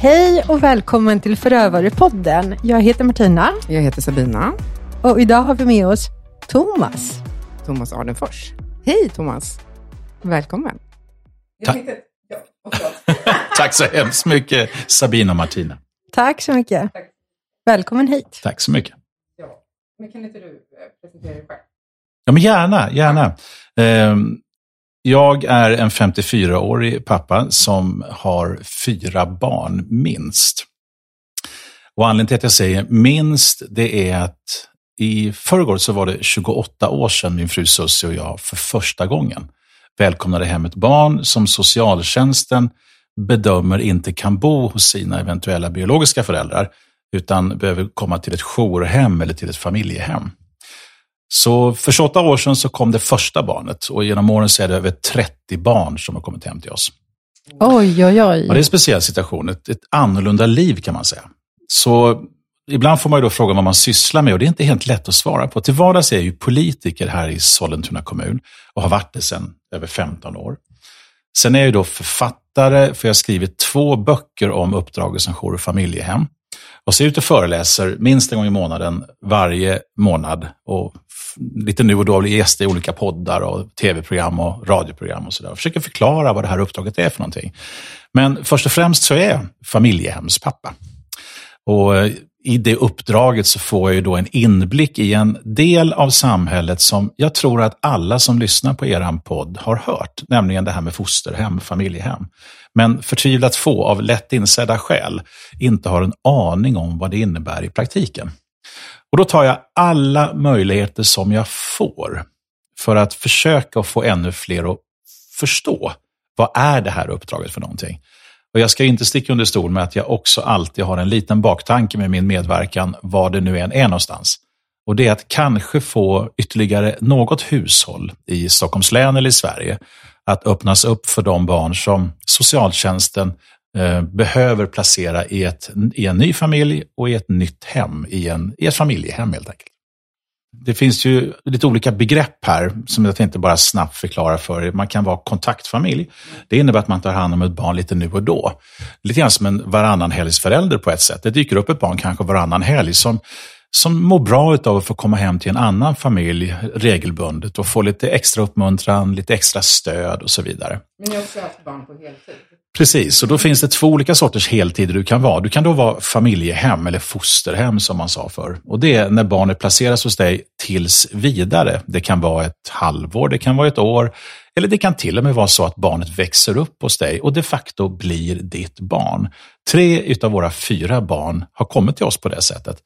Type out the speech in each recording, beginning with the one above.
Hej och välkommen till Förövarepodden. Jag heter Martina. Jag heter Sabina. Och idag har vi med oss Thomas. Thomas Ardenfors. Hej Thomas. Välkommen. Tack. Tack så hemskt mycket Sabina och Martina. Tack så mycket. Tack. Välkommen hit. Tack så mycket. Ja. Men kan inte du eh, presentera dig själv? Ja, men gärna, gärna. Um, jag är en 54-årig pappa som har fyra barn, minst. Och anledningen till att jag säger minst, det är att i förrgår så var det 28 år sedan min fru Susie och jag för första gången välkomnade hem ett barn som socialtjänsten bedömer inte kan bo hos sina eventuella biologiska föräldrar, utan behöver komma till ett jourhem eller till ett familjehem. Så för 28 år sedan så kom det första barnet och genom åren så är det över 30 barn som har kommit hem till oss. Oj, oj, oj. Ja, det är en speciell situation, ett, ett annorlunda liv kan man säga. Så ibland får man ju då fråga vad man sysslar med och det är inte helt lätt att svara på. Till vardags är jag ju politiker här i Sollentuna kommun och har varit det sedan över 15 år. Sen är jag ju då författare, för jag har skrivit två böcker om uppdraget som jour och familjehem. Och så är jag ute och föreläser minst en gång i månaden, varje månad. Och lite nu och då blir gäster i olika poddar och tv-program och radioprogram och sådär. Försöker förklara vad det här uppdraget är för någonting. Men först och främst så är jag familjehemspappa. Och eh, i det uppdraget så får jag ju då en inblick i en del av samhället som jag tror att alla som lyssnar på er podd har hört, nämligen det här med fosterhem, familjehem. Men förtvivlat få av lätt insedda skäl inte har en aning om vad det innebär i praktiken. Och då tar jag alla möjligheter som jag får för att försöka få ännu fler att förstå vad är det här uppdraget för någonting. Och jag ska inte sticka under stol med att jag också alltid har en liten baktanke med min medverkan, var det nu än är någonstans. Och det är att kanske få ytterligare något hushåll i Stockholms län eller i Sverige att öppnas upp för de barn som socialtjänsten eh, behöver placera i, ett, i en ny familj och i ett nytt hem, i, en, i ett familjehem helt enkelt. Det finns ju lite olika begrepp här som jag tänkte bara snabbt förklara för er. Man kan vara kontaktfamilj. Det innebär att man tar hand om ett barn lite nu och då. Lite grann som en varannan helgsförälder på ett sätt. Det dyker upp ett barn kanske varannan helg som, som mår bra av att få komma hem till en annan familj regelbundet och få lite extra uppmuntran, lite extra stöd och så vidare. Men ni har också haft barn på heltid? Precis, och då finns det två olika sorters heltider du kan vara. Du kan då vara familjehem eller fosterhem som man sa för. Och det är när barnet placeras hos dig tills vidare. Det kan vara ett halvår, det kan vara ett år, eller det kan till och med vara så att barnet växer upp hos dig och de facto blir ditt barn. Tre utav våra fyra barn har kommit till oss på det sättet.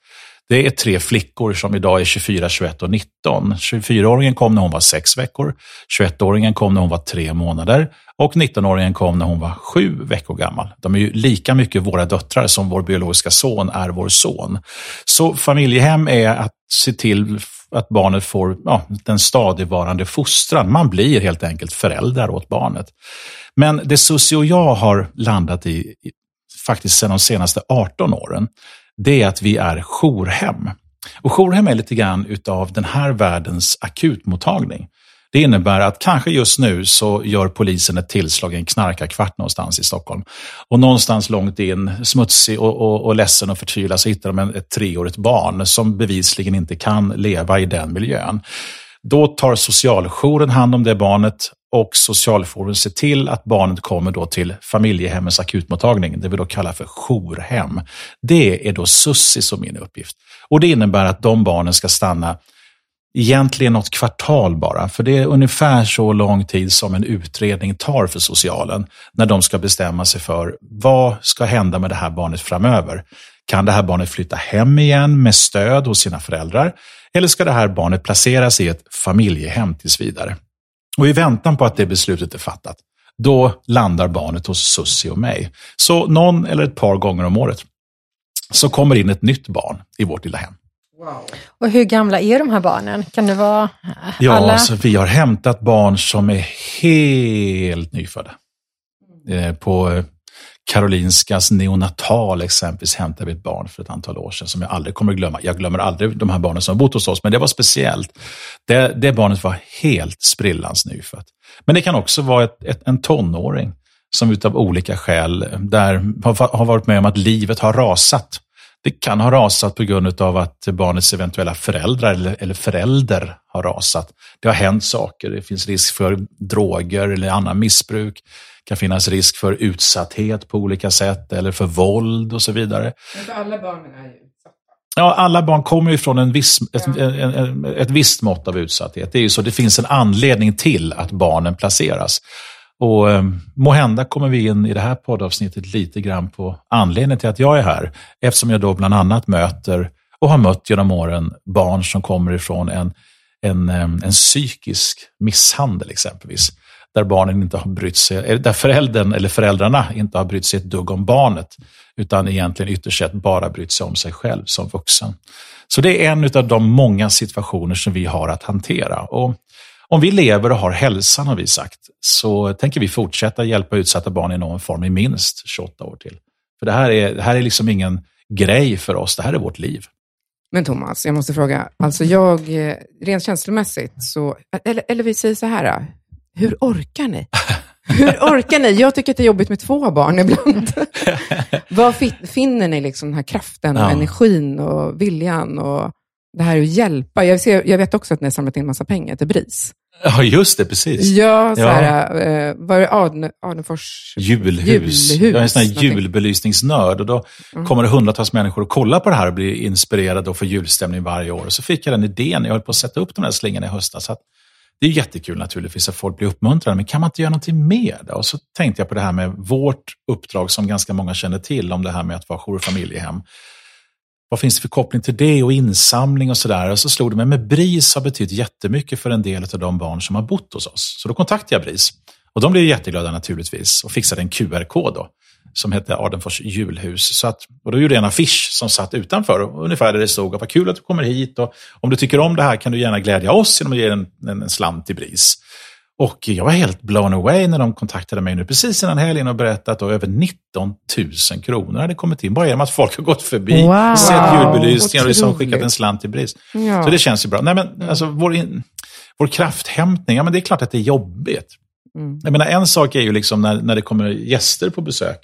Det är tre flickor som idag är 24, 21 och 19. 24-åringen kom när hon var sex veckor, 21-åringen kom när hon var tre månader och 19-åringen kom när hon var sju veckor gammal. De är ju lika mycket våra döttrar som vår biologiska son är vår son. Så familjehem är att se till att barnet får ja, den stadigvarande fostran. Man blir helt enkelt föräldrar åt barnet. Men det Susie och jag har landat i, faktiskt sedan de senaste 18 åren, det är att vi är jourhem. Och jourhem är lite grann utav den här världens akutmottagning. Det innebär att kanske just nu så gör polisen ett tillslag i en knarkarkvart någonstans i Stockholm. Och någonstans långt in, smutsig och, och, och ledsen och förtvivlad, så hittar de en, ett treårigt barn som bevisligen inte kan leva i den miljön. Då tar socialjouren hand om det barnet och socialforum ser till att barnet kommer då till familjehemmens akutmottagning, det vi då kallar för jourhem. Det är då Sussi som min uppgift. Och Det innebär att de barnen ska stanna egentligen något kvartal bara, för det är ungefär så lång tid som en utredning tar för socialen när de ska bestämma sig för vad ska hända med det här barnet framöver. Kan det här barnet flytta hem igen med stöd hos sina föräldrar? Eller ska det här barnet placeras i ett familjehem tills vidare? Och i väntan på att det beslutet är fattat, då landar barnet hos Sussi och mig. Så någon eller ett par gånger om året så kommer in ett nytt barn i vårt lilla hem. Wow. Och hur gamla är de här barnen? Kan det vara alla? Ja, alltså, vi har hämtat barn som är helt nyfödda. Eh, på Karolinskas neonatal exempelvis hämtade vi ett barn för ett antal år sedan som jag aldrig kommer att glömma. Jag glömmer aldrig de här barnen som har bott hos oss, men det var speciellt. Det, det barnet var helt sprillans nyfött. Men det kan också vara ett, ett, en tonåring som utav olika skäl eh, där har varit med om att livet har rasat. Det kan ha rasat på grund av att barnets eventuella föräldrar eller, eller förälder har rasat. Det har hänt saker. Det finns risk för droger eller annan missbruk. Kan finnas risk för utsatthet på olika sätt eller för våld och så vidare. Men alla barnen är ju utsatta. Ja, alla barn kommer ju från en viss, ett, ja. en, en, ett visst mått av utsatthet. Det är ju så, det finns en anledning till att barnen placeras. Och eh, må hända kommer vi in i det här poddavsnittet lite grann på anledningen till att jag är här. Eftersom jag då bland annat möter och har mött genom åren barn som kommer ifrån en, en, eh, en psykisk misshandel exempelvis. Där barnen inte har brytt sig, där föräldern eller föräldrarna inte har brytt sig ett dugg om barnet. Utan egentligen ytterst sett bara brytt sig om sig själv som vuxen. Så det är en av de många situationer som vi har att hantera. Och om vi lever och har hälsan, har vi sagt, så tänker vi fortsätta hjälpa utsatta barn i någon form i minst 28 år till. För det här är, det här är liksom ingen grej för oss, det här är vårt liv. Men Thomas, jag måste fråga, alltså jag, eh, rent känslomässigt, så, eller, eller vi säger så här, hur orkar ni? Hur orkar ni? Jag tycker att det är jobbigt med två barn ibland. Var finner ni liksom den här kraften och ja. energin och viljan och det här att hjälpa? Jag, ser, jag vet också att ni har samlat in massa pengar till BRIS. Ja, just det, precis. Ja, så ja. här, eh, var det Adne, Adnefors julhus? julhus? Jag är en sån här julbelysningsnörd och då mm. kommer det hundratals människor och kollar på det här och blir inspirerade och får julstämning varje år. Och så fick jag den idén, jag höll på att sätta upp de här slingorna i höstas. Så det är jättekul naturligtvis att folk blir uppmuntrade, men kan man inte göra någonting mer? Då? Och så tänkte jag på det här med vårt uppdrag som ganska många känner till, om det här med att vara jour och familjehem vad finns det för koppling till det och insamling och sådär. Och så slog det mig, men BRIS har betytt jättemycket för en del av de barn som har bott hos oss. Så då kontaktade jag BRIS. Och de blev jätteglada naturligtvis och fixade en QR-kod då, som hette Ardenfors julhus. Så att, och då gjorde jag en affisch som satt utanför, ungefär där det stod, vad kul att du kommer hit och om du tycker om det här kan du gärna glädja oss genom att ge en, en, en slant till BRIS. Och jag var helt blown away när de kontaktade mig nu precis innan helgen och berättade att över 19 000 kronor hade kommit in. Bara genom att folk har gått förbi, wow. sett julbelysningar och liksom skickat en slant till BRIS. Ja. Så det känns ju bra. Nej, men, alltså, vår, in, vår krafthämtning, ja, men det är klart att det är jobbigt. Mm. Jag menar, en sak är ju liksom när, när det kommer gäster på besök.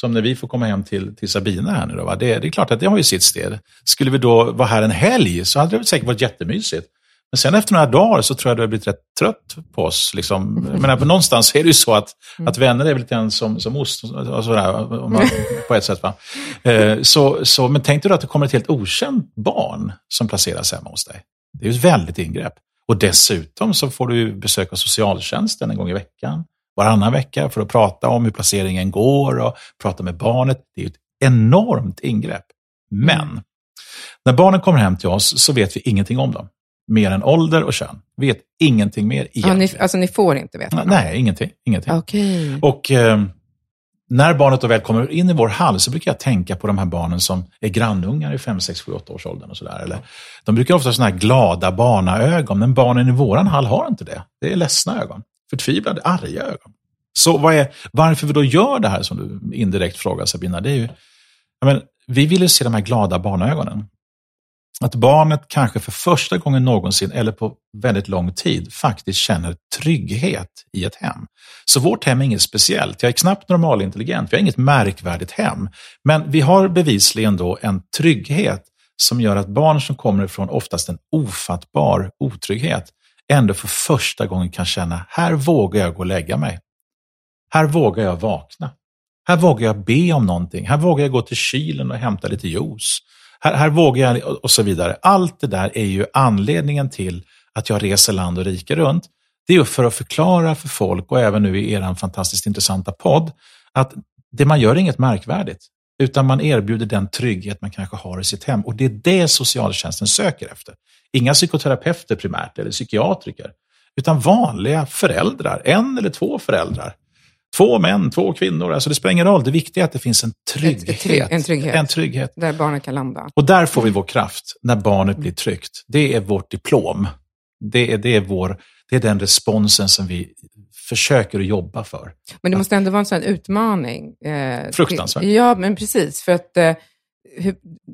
Som när vi får komma hem till, till Sabina här nu. Då, va? Det, det är klart att det har ju sitt sted. Skulle vi då vara här en helg så hade det säkert varit jättemysigt. Men sen efter några dagar så tror jag du har blivit rätt trött på oss. Liksom. Jag menar, på någonstans är det ju så att, mm. att vänner är väl lite grann som, som ost, och sådär, man, på ett sätt. Va? Eh, så, så, men tänk dig då att det kommer ett helt okänt barn som placeras hemma hos dig. Det är ju ett väldigt ingrepp. Och dessutom så får du besöka socialtjänsten en gång i veckan, varannan vecka, för att prata om hur placeringen går och prata med barnet. Det är ett enormt ingrepp. Men mm. när barnen kommer hem till oss så vet vi ingenting om dem mer än ålder och kön. Vet ingenting mer egentligen. Ja, ni, alltså ni får inte veta? Nej, nej ingenting. ingenting. Okay. Och eh, när barnet då väl kommer in i vår hall så brukar jag tänka på de här barnen som är grannungar i 5, 6, 7, 8 års åldern och sådär. Eller, de brukar ofta ha sådana här glada barnaögon, men barnen i våran hall har inte det. Det är ledsna ögon. Förtvivlade, arga ögon. Så vad är, varför vi då gör det här som du indirekt frågar Sabina, det är ju, men, vi vill ju se de här glada barnaögonen att barnet kanske för första gången någonsin eller på väldigt lång tid faktiskt känner trygghet i ett hem. Så vårt hem är inget speciellt. Jag är knappt normalintelligent, vi har inget märkvärdigt hem. Men vi har bevisligen då en trygghet som gör att barn som kommer ifrån oftast en ofattbar otrygghet ändå för första gången kan känna, här vågar jag gå och lägga mig. Här vågar jag vakna. Här vågar jag be om någonting. Här vågar jag gå till kylen och hämta lite juice. Här, här vågar jag och så vidare. Allt det där är ju anledningen till att jag reser land och rike runt. Det är ju för att förklara för folk och även nu i er fantastiskt intressanta podd att det man gör är inget märkvärdigt, utan man erbjuder den trygghet man kanske har i sitt hem. Och det är det socialtjänsten söker efter. Inga psykoterapeuter primärt eller psykiatriker, utan vanliga föräldrar, en eller två föräldrar Två män, två kvinnor, alltså det spelar ingen roll. Det viktiga är att det finns en trygghet. En, trygghet. en trygghet. Där barnet kan landa. Och där får vi vår kraft, när barnet blir tryggt. Det är vårt diplom. Det är, det är, vår, det är den responsen som vi försöker att jobba för. Men det måste ändå vara en sån utmaning. Eh, Fruktansvärt. Ja, men precis. För att eh,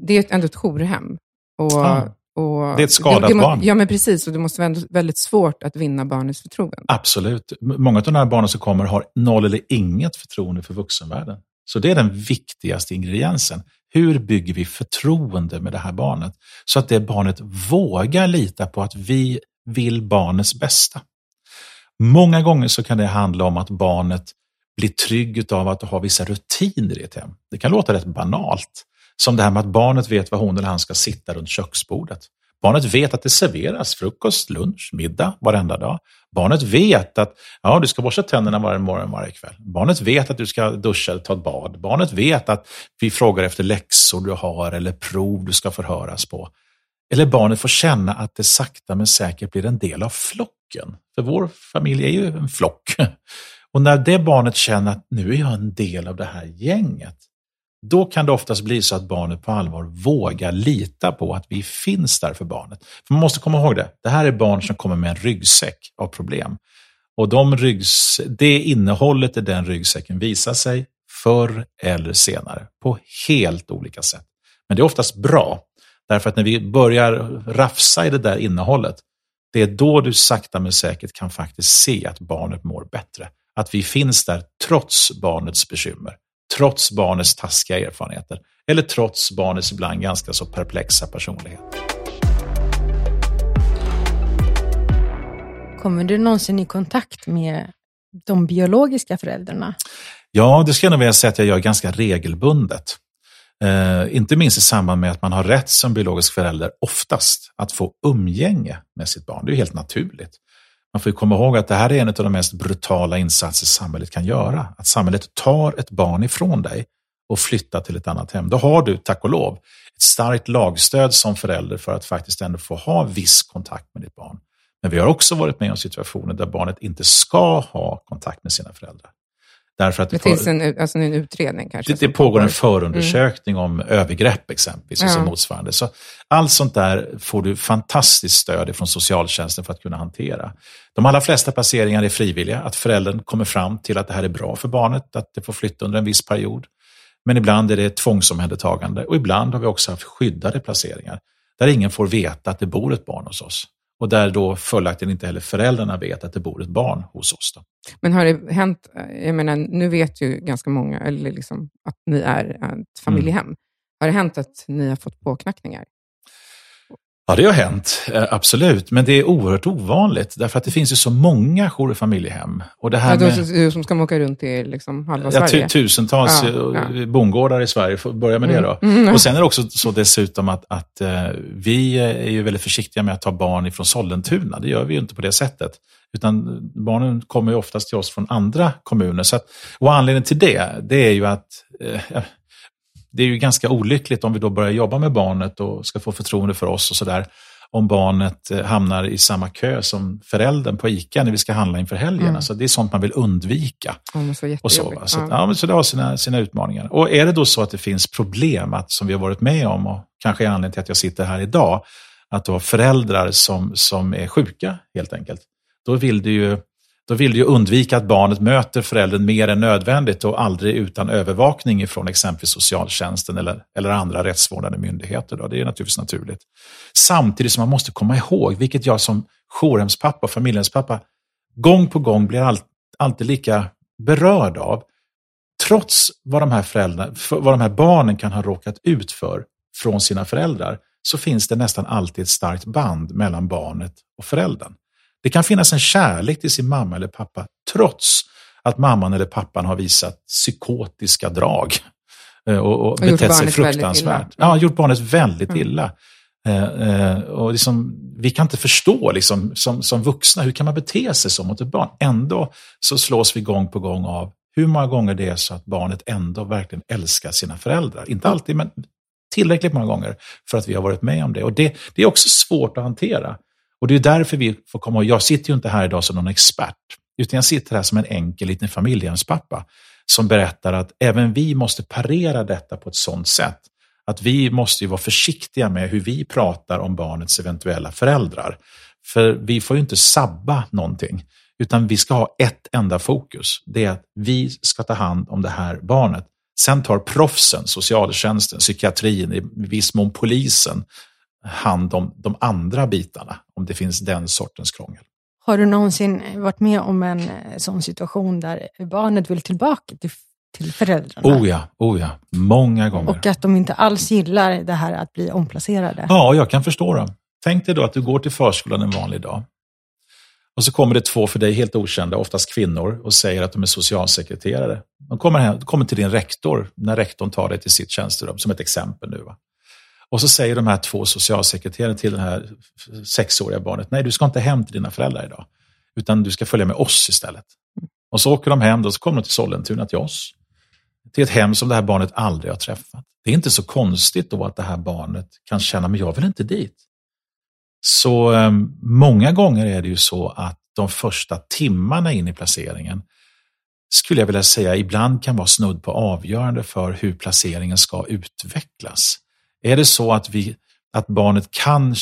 det är ändå ett jourhem. Och ja. Och det är ett skadat det, det, barn. Ja, men precis. Och det måste vara väldigt svårt att vinna barnets förtroende. Absolut. Många av de här barnen som kommer har noll eller inget förtroende för vuxenvärlden. Så det är den viktigaste ingrediensen. Hur bygger vi förtroende med det här barnet? Så att det barnet vågar lita på att vi vill barnets bästa. Många gånger så kan det handla om att barnet blir trygg av att ha vissa rutiner i ett hem. Det kan låta rätt banalt. Som det här med att barnet vet var hon eller han ska sitta runt köksbordet. Barnet vet att det serveras frukost, lunch, middag varenda dag. Barnet vet att ja, du ska borsta tänderna varje morgon, varje kväll. Barnet vet att du ska duscha eller ta ett bad. Barnet vet att vi frågar efter läxor du har eller prov du ska förhöras på. Eller barnet får känna att det sakta men säkert blir en del av flocken. För vår familj är ju en flock. Och när det barnet känner att nu är jag en del av det här gänget, då kan det oftast bli så att barnet på allvar vågar lita på att vi finns där för barnet. För man måste komma ihåg det, det här är barn som kommer med en ryggsäck av problem. Och de ryggs, det innehållet i den ryggsäcken visar sig förr eller senare på helt olika sätt. Men det är oftast bra, därför att när vi börjar rafsa i det där innehållet, det är då du sakta men säkert kan faktiskt se att barnet mår bättre. Att vi finns där trots barnets bekymmer trots barnets taskiga erfarenheter eller trots barnets ibland ganska så perplexa personlighet. Kommer du någonsin i kontakt med de biologiska föräldrarna? Ja, det ska jag nog vilja säga att jag gör ganska regelbundet. Eh, inte minst i samband med att man har rätt som biologisk förälder oftast att få umgänge med sitt barn. Det är helt naturligt. Man får komma ihåg att det här är en av de mest brutala insatser samhället kan göra. Att samhället tar ett barn ifrån dig och flyttar till ett annat hem. Då har du, tack och lov, ett starkt lagstöd som förälder för att faktiskt ändå få ha viss kontakt med ditt barn. Men vi har också varit med om situationer där barnet inte ska ha kontakt med sina föräldrar. Därför att det, det finns en, alltså en utredning kanske? Det, det pågår en förundersökning mm. om övergrepp exempelvis. Och så motsvarande. Så allt sånt där får du fantastiskt stöd från socialtjänsten för att kunna hantera. De allra flesta placeringar är frivilliga, att föräldern kommer fram till att det här är bra för barnet, att det får flytta under en viss period. Men ibland är det tvångsomhändertagande och ibland har vi också haft skyddade placeringar där ingen får veta att det bor ett barn hos oss. Och där då följaktligen inte heller föräldrarna vet att det bor ett barn hos oss. Då. Men har det hänt, jag menar, nu vet ju ganska många eller liksom, att ni är ett familjehem. Mm. Har det hänt att ni har fått påknackningar? Ja, det har hänt, eh, absolut. Men det är oerhört ovanligt, därför att det finns ju så många jour och familjehem. Och det här ja, med, du som ska åka runt i liksom halva ja, Sverige? Tusentals ja, ja. bondgårdar i Sverige, får börja med mm. det då. Mm, och sen är det också så dessutom att, att uh, vi är ju väldigt försiktiga med att ta barn ifrån Sollentuna. Det gör vi ju inte på det sättet. Utan barnen kommer ju oftast till oss från andra kommuner. Så att, och anledningen till det, det är ju att uh, det är ju ganska olyckligt om vi då börjar jobba med barnet och ska få förtroende för oss och sådär. Om barnet eh, hamnar i samma kö som föräldern på ICA när vi ska handla inför helgen. Mm. Alltså det är sånt man vill undvika. Mm, så och så, så, ja. ja. så det har sina, sina utmaningar. Och är det då så att det finns problem att, som vi har varit med om och kanske är anledningen till att jag sitter här idag, att du har föräldrar som, som är sjuka helt enkelt. Då vill du ju då vill du undvika att barnet möter föräldern mer än nödvändigt och aldrig utan övervakning från exempelvis socialtjänsten eller, eller andra rättsvårdande myndigheter. Då. Det är naturligtvis naturligt. Samtidigt som man måste komma ihåg, vilket jag som jourhemspappa och familjehemspappa gång på gång blir all, alltid lika berörd av. Trots vad de, här föräldrarna, vad de här barnen kan ha råkat ut för från sina föräldrar, så finns det nästan alltid ett starkt band mellan barnet och föräldern. Det kan finnas en kärlek till sin mamma eller pappa trots att mamman eller pappan har visat psykotiska drag eh, och, och, och betett sig fruktansvärt. Ja, gjort barnet väldigt mm. illa. Eh, eh, och liksom, vi kan inte förstå liksom, som, som vuxna, hur kan man bete sig så mot ett barn? Ändå så slås vi gång på gång av hur många gånger det är så att barnet ändå verkligen älskar sina föräldrar. Inte alltid, men tillräckligt många gånger för att vi har varit med om det. Och det, det är också svårt att hantera. Och det är därför vi får komma och jag sitter ju inte här idag som någon expert, utan jag sitter här som en enkel liten familjehemspappa som berättar att även vi måste parera detta på ett sådant sätt att vi måste ju vara försiktiga med hur vi pratar om barnets eventuella föräldrar. För vi får ju inte sabba någonting, utan vi ska ha ett enda fokus. Det är att vi ska ta hand om det här barnet. Sen tar proffsen, socialtjänsten, psykiatrin, i viss mån polisen, hand om de andra bitarna, om det finns den sortens krångel. Har du någonsin varit med om en eh, sån situation där barnet vill tillbaka till, till föräldrarna? Oh ja, oh ja, många gånger. Och att de inte alls gillar det här att bli omplacerade? Ja, jag kan förstå dem. Tänk dig då att du går till förskolan en vanlig dag. Och så kommer det två för dig helt okända, oftast kvinnor, och säger att de är socialsekreterare. De kommer, hem, kommer till din rektor, när rektorn tar dig till sitt tjänsterum, som ett exempel nu. Va? Och så säger de här två socialsekreterarna till det här sexåriga barnet, nej du ska inte hem till dina föräldrar idag, utan du ska följa med oss istället. Och så åker de hem, och så kommer de till Sollentuna till oss. Till ett hem som det här barnet aldrig har träffat. Det är inte så konstigt då att det här barnet kan känna, men jag vill inte dit. Så eh, många gånger är det ju så att de första timmarna in i placeringen skulle jag vilja säga ibland kan vara snudd på avgörande för hur placeringen ska utvecklas. Är det så att, vi, att barnet kan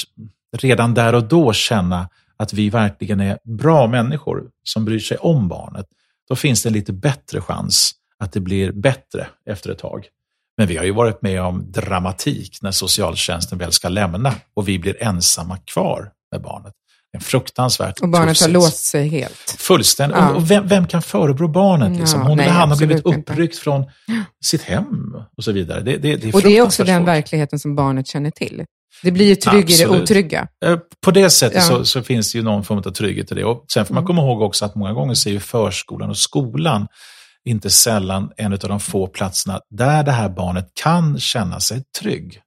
redan där och då känna att vi verkligen är bra människor som bryr sig om barnet, då finns det en lite bättre chans att det blir bättre efter ett tag. Men vi har ju varit med om dramatik när socialtjänsten väl ska lämna och vi blir ensamma kvar med barnet. En fruktansvärt Och barnet har låst sig helt. Fullständigt. Ja. Och vem, vem, kan förebrå barnet? Liksom? Hon nej, eller han har blivit uppryckt inte. från sitt hem och så vidare. Det, det, det och det är också den verkligheten som barnet känner till. Det blir ju trygg i det otrygga. Eh, på det sättet ja. så, så, finns det ju någon form av trygghet i det. Och sen får man mm. komma ihåg också att många gånger så är ju förskolan och skolan inte sällan en av de få platserna där det här barnet kan känna sig trygg.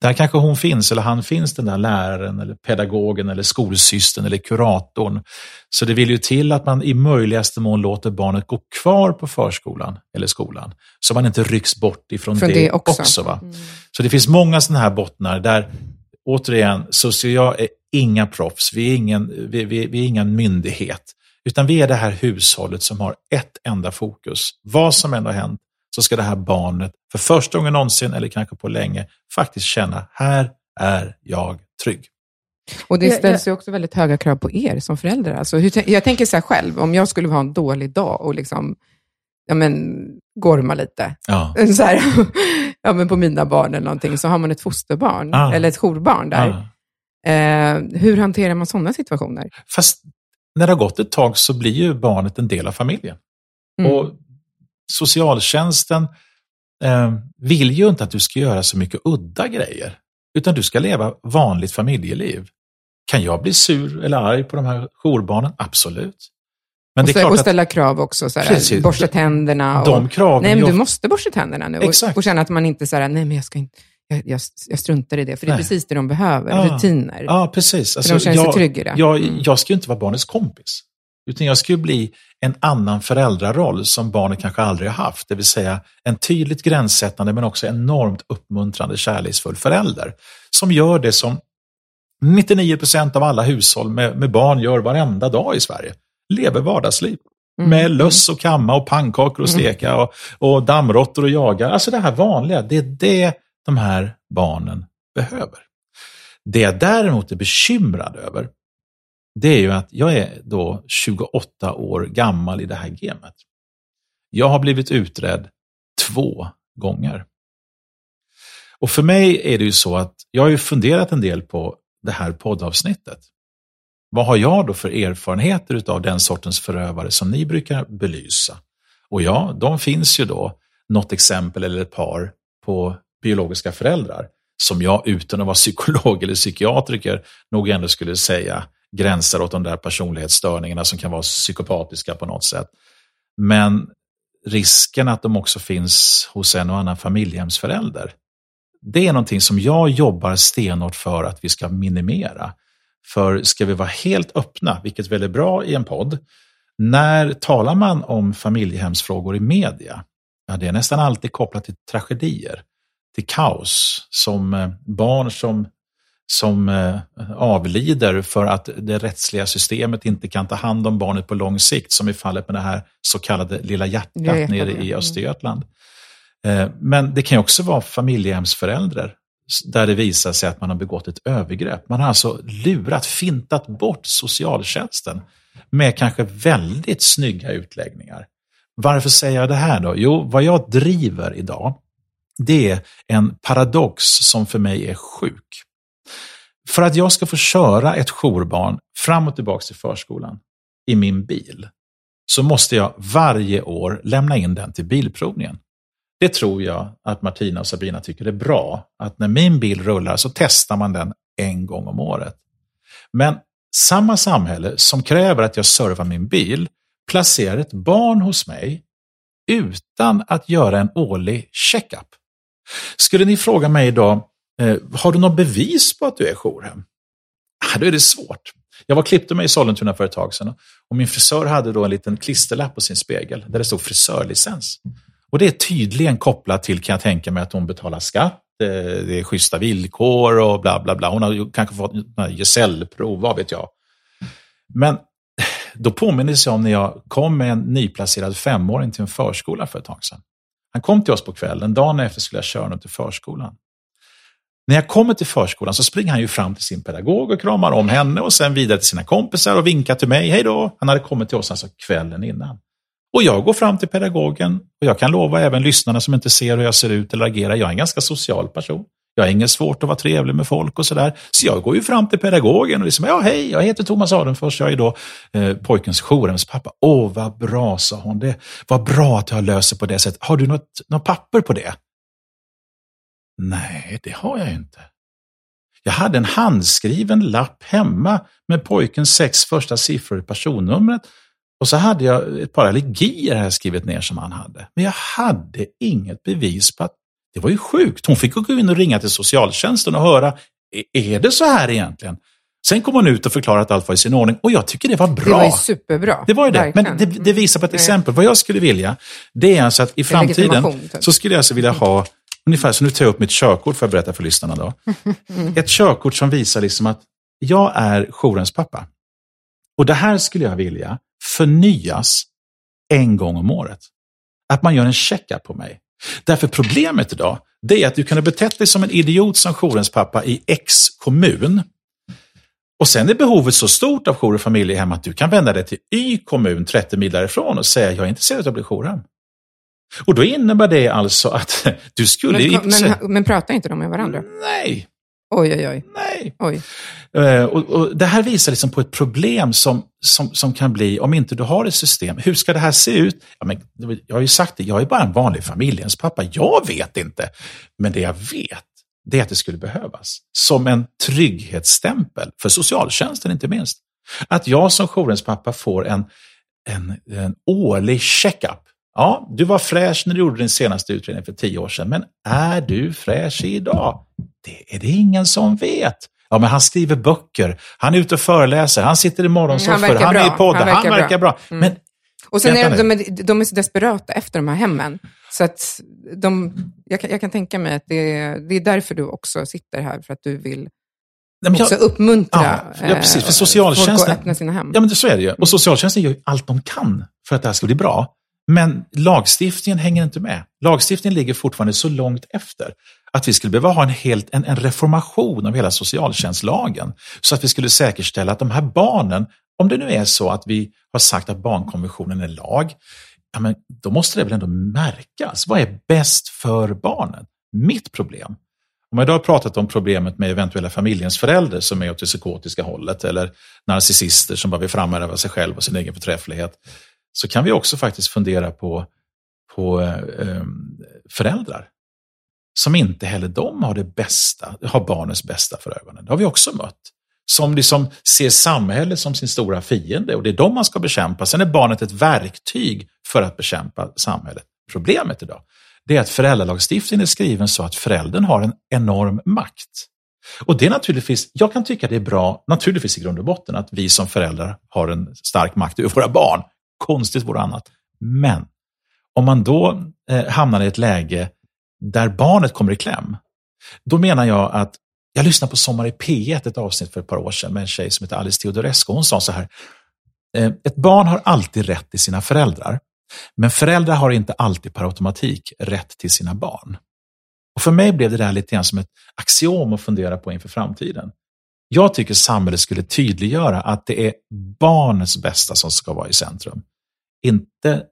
Där kanske hon finns, eller han finns, den där läraren, eller pedagogen, eller skolsystern eller kuratorn. Så det vill ju till att man i möjligaste mån låter barnet gå kvar på förskolan eller skolan. Så man inte rycks bort ifrån Från det, det också. också va? Mm. Så det finns många sådana här bottnar där, återigen, så jag är inga proffs, vi är ingen, vi, vi, vi är ingen myndighet. Utan vi är det här hushållet som har ett enda fokus. Vad som än har hänt så ska det här barnet för första gången någonsin, eller kanske på länge, faktiskt känna, här är jag trygg. Och det ställs ju också väldigt höga krav på er som föräldrar. Alltså, jag tänker så här själv, om jag skulle ha en dålig dag och liksom, ja men, gorma lite, ja. Så här, ja, men på mina barn eller någonting, så har man ett fosterbarn, ja. eller ett jourbarn där. Ja. Eh, hur hanterar man sådana situationer? Fast när det har gått ett tag så blir ju barnet en del av familjen. Mm. Och socialtjänsten eh, vill ju inte att du ska göra så mycket udda grejer, utan du ska leva vanligt familjeliv. Kan jag bli sur eller arg på de här jourbarnen? Absolut. Men och, klart och ställa att, krav också, precis, borsta tänderna. Och, de kraven nej, men du måste borsta tänderna nu. Och, och känna att man inte säger nej men jag ska inte, jag, jag, jag, struntar i det, för det är precis det de behöver, ja, rutiner. Ja, precis. Alltså, de känner sig trygga i det. Jag, mm. jag ska ju inte vara barnets kompis, utan jag ju bli en annan föräldraroll som barnet kanske aldrig har haft, det vill säga en tydligt gränssättande men också enormt uppmuntrande, kärleksfull förälder, som gör det som 99 procent av alla hushåll med, med, barn gör varenda dag i Sverige, lever vardagsliv. Mm. Med löss och kamma och pannkakor och mm. steka och, och dammråttor och jaga. Alltså det här vanliga, det är det de här barnen behöver. Det jag däremot är bekymrad över, det är ju att jag är då 28 år gammal i det här gamet. Jag har blivit utredd två gånger. Och för mig är det ju så att jag har ju funderat en del på det här poddavsnittet. Vad har jag då för erfarenheter av den sortens förövare som ni brukar belysa? Och ja, de finns ju då, något exempel eller ett par på biologiska föräldrar som jag utan att vara psykolog eller psykiatriker nog ändå skulle säga gränsar åt de där personlighetsstörningarna som kan vara psykopatiska på något sätt. Men risken att de också finns hos en och annan familjehemsförälder, det är någonting som jag jobbar stenhårt för att vi ska minimera. För ska vi vara helt öppna, vilket väl är bra i en podd, när talar man om familjehemsfrågor i media? Ja, det är nästan alltid kopplat till tragedier till kaos som eh, barn som, som eh, avlider för att det rättsliga systemet inte kan ta hand om barnet på lång sikt, som i fallet med det här så kallade Lilla hjärtat ja, nere i mm. Östergötland. Eh, men det kan också vara familjehemsföräldrar där det visar sig att man har begått ett övergrepp. Man har alltså lurat, fintat bort socialtjänsten med kanske väldigt snygga utläggningar. Varför säger jag det här då? Jo, vad jag driver idag, det är en paradox som för mig är sjuk. För att jag ska få köra ett jourbarn fram och tillbaka till förskolan i min bil, så måste jag varje år lämna in den till bilprovningen. Det tror jag att Martina och Sabina tycker är bra. Att när min bil rullar så testar man den en gång om året. Men samma samhälle som kräver att jag servar min bil placerar ett barn hos mig utan att göra en årlig checkup. Skulle ni fråga mig idag, Eh, har du något bevis på att du är jourhem? Ah, då är det svårt. Jag var klippte mig i Sollentuna för ett tag sedan och min frisör hade då en liten klisterlapp på sin spegel där det stod frisörlicens. Och det är tydligen kopplat till, kan jag tänka mig, att hon betalar skatt, eh, det är schyssta villkor och bla bla bla. Hon har kanske fått gesällprov, vad vet jag. Men då påminner jag om när jag kom med en nyplacerad femåring till en förskola för ett tag sedan. Han kom till oss på kvällen, dagen efter skulle jag köra honom till förskolan. När jag kommer till förskolan så springer han ju fram till sin pedagog och kramar om henne och sen vidare till sina kompisar och vinkar till mig. Hej då! Han hade kommit till oss alltså kvällen innan. Och jag går fram till pedagogen och jag kan lova även lyssnarna som inte ser hur jag ser ut eller agerar, jag är en ganska social person. Jag har inget svårt att vara trevlig med folk och sådär. Så jag går ju fram till pedagogen och liksom, ja hej, jag heter Thomas Adenfors, jag är då eh, pojkens jourhemspappa. Åh, vad bra, sa hon. Det Vad bra att jag löser på det sättet. Har du något, något papper på det? Nej, det har jag inte. Jag hade en handskriven lapp hemma med pojkens sex första siffror i personnumret. Och så hade jag ett par allergier här skrivit ner som han hade. Men jag hade inget bevis på att det var ju sjukt. Hon fick gå in och ringa till socialtjänsten och höra, är det så här egentligen? Sen kom hon ut och förklarade att allt var i sin ordning och jag tycker det var bra. Det var ju superbra. Det var ju det. Men det, det visar på ett exempel. Vad jag skulle vilja, det är alltså att i framtiden typ. så skulle jag alltså vilja ha Ungefär, så nu tar jag upp mitt körkort för att berätta för lyssnarna. Då. Ett körkort som visar liksom att jag är jourens pappa. Och det här skulle jag vilja förnyas en gång om året. Att man gör en checkup på mig. Därför problemet idag, det är att du kan ha betett dig som en idiot som jourens pappa i X kommun. Och sen är behovet så stort av jour och familjehem att du kan vända dig till Y kommun 30 mil därifrån och säga jag är intresserad av att bli jourhem. Och då innebär det alltså att du skulle... Men, men, men pratar inte de med varandra? Nej. Oj, oj, oj. Nej. Oj. Uh, och, och, det här visar liksom på ett problem som, som, som kan bli, om inte du har ett system, hur ska det här se ut? Ja, men, jag har ju sagt det, jag är bara en vanlig familjens pappa. Jag vet inte. Men det jag vet, det är att det skulle behövas. Som en trygghetsstämpel, för socialtjänsten inte minst. Att jag som jourens pappa får en, en, en årlig checkup Ja, du var fräsch när du gjorde din senaste utredning för tio år sedan, men är du fräsch idag? Det är det ingen som vet. Ja, men han skriver böcker, han är ute och föreläser, han sitter i morgonsoffor, han, han är i poddar, han verkar, han verkar bra. bra. Mm. Men, och sen är de, de, de är så desperata efter de här hemmen. Så att de, jag, kan, jag kan tänka mig att det är, det är därför du också sitter här, för att du vill Nej, också jag, uppmuntra ja, ja, precis, för socialtjänsten, folk att öppna sina hem. Ja, men så är det ju. Och socialtjänsten gör ju allt de kan för att det här ska bli bra. Men lagstiftningen hänger inte med. Lagstiftningen ligger fortfarande så långt efter att vi skulle behöva ha en, helt, en, en reformation av hela socialtjänstlagen så att vi skulle säkerställa att de här barnen, om det nu är så att vi har sagt att barnkonventionen är lag, ja men då måste det väl ändå märkas. Vad är bäst för barnen? Mitt problem, om jag idag har pratat om problemet med eventuella familjens förälder som är åt det psykotiska hållet eller narcissister som bara vill framhäva sig själv och sin egen förträfflighet så kan vi också faktiskt fundera på, på eh, eh, föräldrar som inte heller de har det bästa, har barnens bästa för ögonen. Det har vi också mött. Som liksom ser samhället som sin stora fiende och det är de man ska bekämpa. Sen är barnet ett verktyg för att bekämpa samhället. Problemet idag det är att föräldralagstiftningen är skriven så att föräldern har en enorm makt. Och det är naturligtvis, jag kan tycka det är bra, naturligtvis i grund och botten, att vi som föräldrar har en stark makt över våra barn konstigt vore annat. Men om man då eh, hamnar i ett läge där barnet kommer i kläm, då menar jag att jag lyssnade på Sommar i P1, ett avsnitt för ett par år sedan med en tjej som heter Alice Teodorescu. Hon sa så här, eh, ett barn har alltid rätt till sina föräldrar, men föräldrar har inte alltid per automatik rätt till sina barn. Och För mig blev det där lite grann som ett axiom att fundera på inför framtiden. Jag tycker samhället skulle tydliggöra att det är barnets bästa som ska vara i centrum. Inte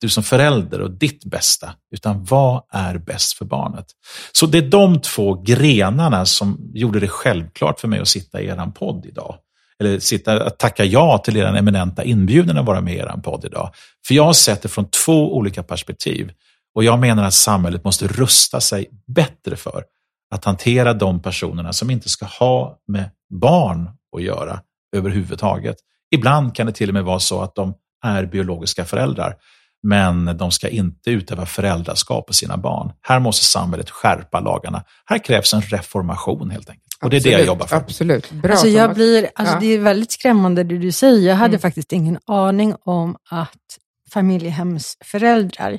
du som förälder och ditt bästa, utan vad är bäst för barnet? Så det är de två grenarna som gjorde det självklart för mig att sitta i er podd idag. Eller sitta, att tacka ja till er eminenta inbjudan att vara med i er podd idag. För jag har sett det från två olika perspektiv. Och jag menar att samhället måste rusta sig bättre för att hantera de personerna som inte ska ha med barn att göra överhuvudtaget. Ibland kan det till och med vara så att de är biologiska föräldrar, men de ska inte utöva föräldraskap på sina barn. Här måste samhället skärpa lagarna. Här krävs en reformation helt enkelt. Och det är det jag jobbar för. Absolut. Bra alltså jag blir, alltså Ja. Det är väldigt skrämmande det du säger. Jag hade Mm. faktiskt ingen aning om att familjehemsföräldrar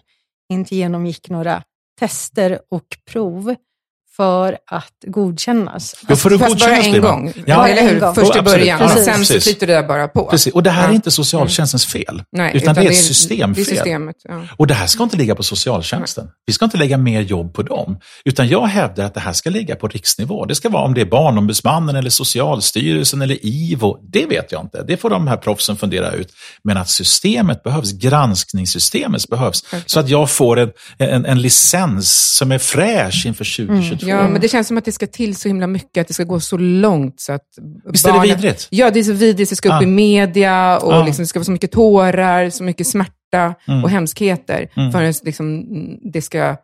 inte genomgick några tester och prov för att godkännas. Jo, för att Fast bara godkännas en blir man. gång, Ja, eller hur? en gång. Först i början, Ja, och sen så flyter det där bara på. Precis. Och det här är Ja. inte socialtjänstens fel, Nej, utan, det är ett Det systemfel. är systemet, ja. Och det här ska inte ligga på socialtjänsten. Vi ska inte lägga mer jobb på dem. Utan jag hävdar att det här ska ligga på riksnivå. Det ska vara om det är Barnombudsmannen eller Socialstyrelsen eller IVO. Det vet jag inte. Det får de här proffsen fundera ut. Men att systemet behövs, granskningssystemet behövs. Så att jag får en, en, en licens som är fräsch inför 2022. Ja, men det känns som att det ska till så himla mycket, att det ska gå så långt så att Visst är det vidrigt? Ja, det är så vidrigt, det ska upp Ja. i media och Ja. liksom, det ska vara så mycket tårar, så mycket smärta Mm. och hemskheter Mm. förrän liksom, det ska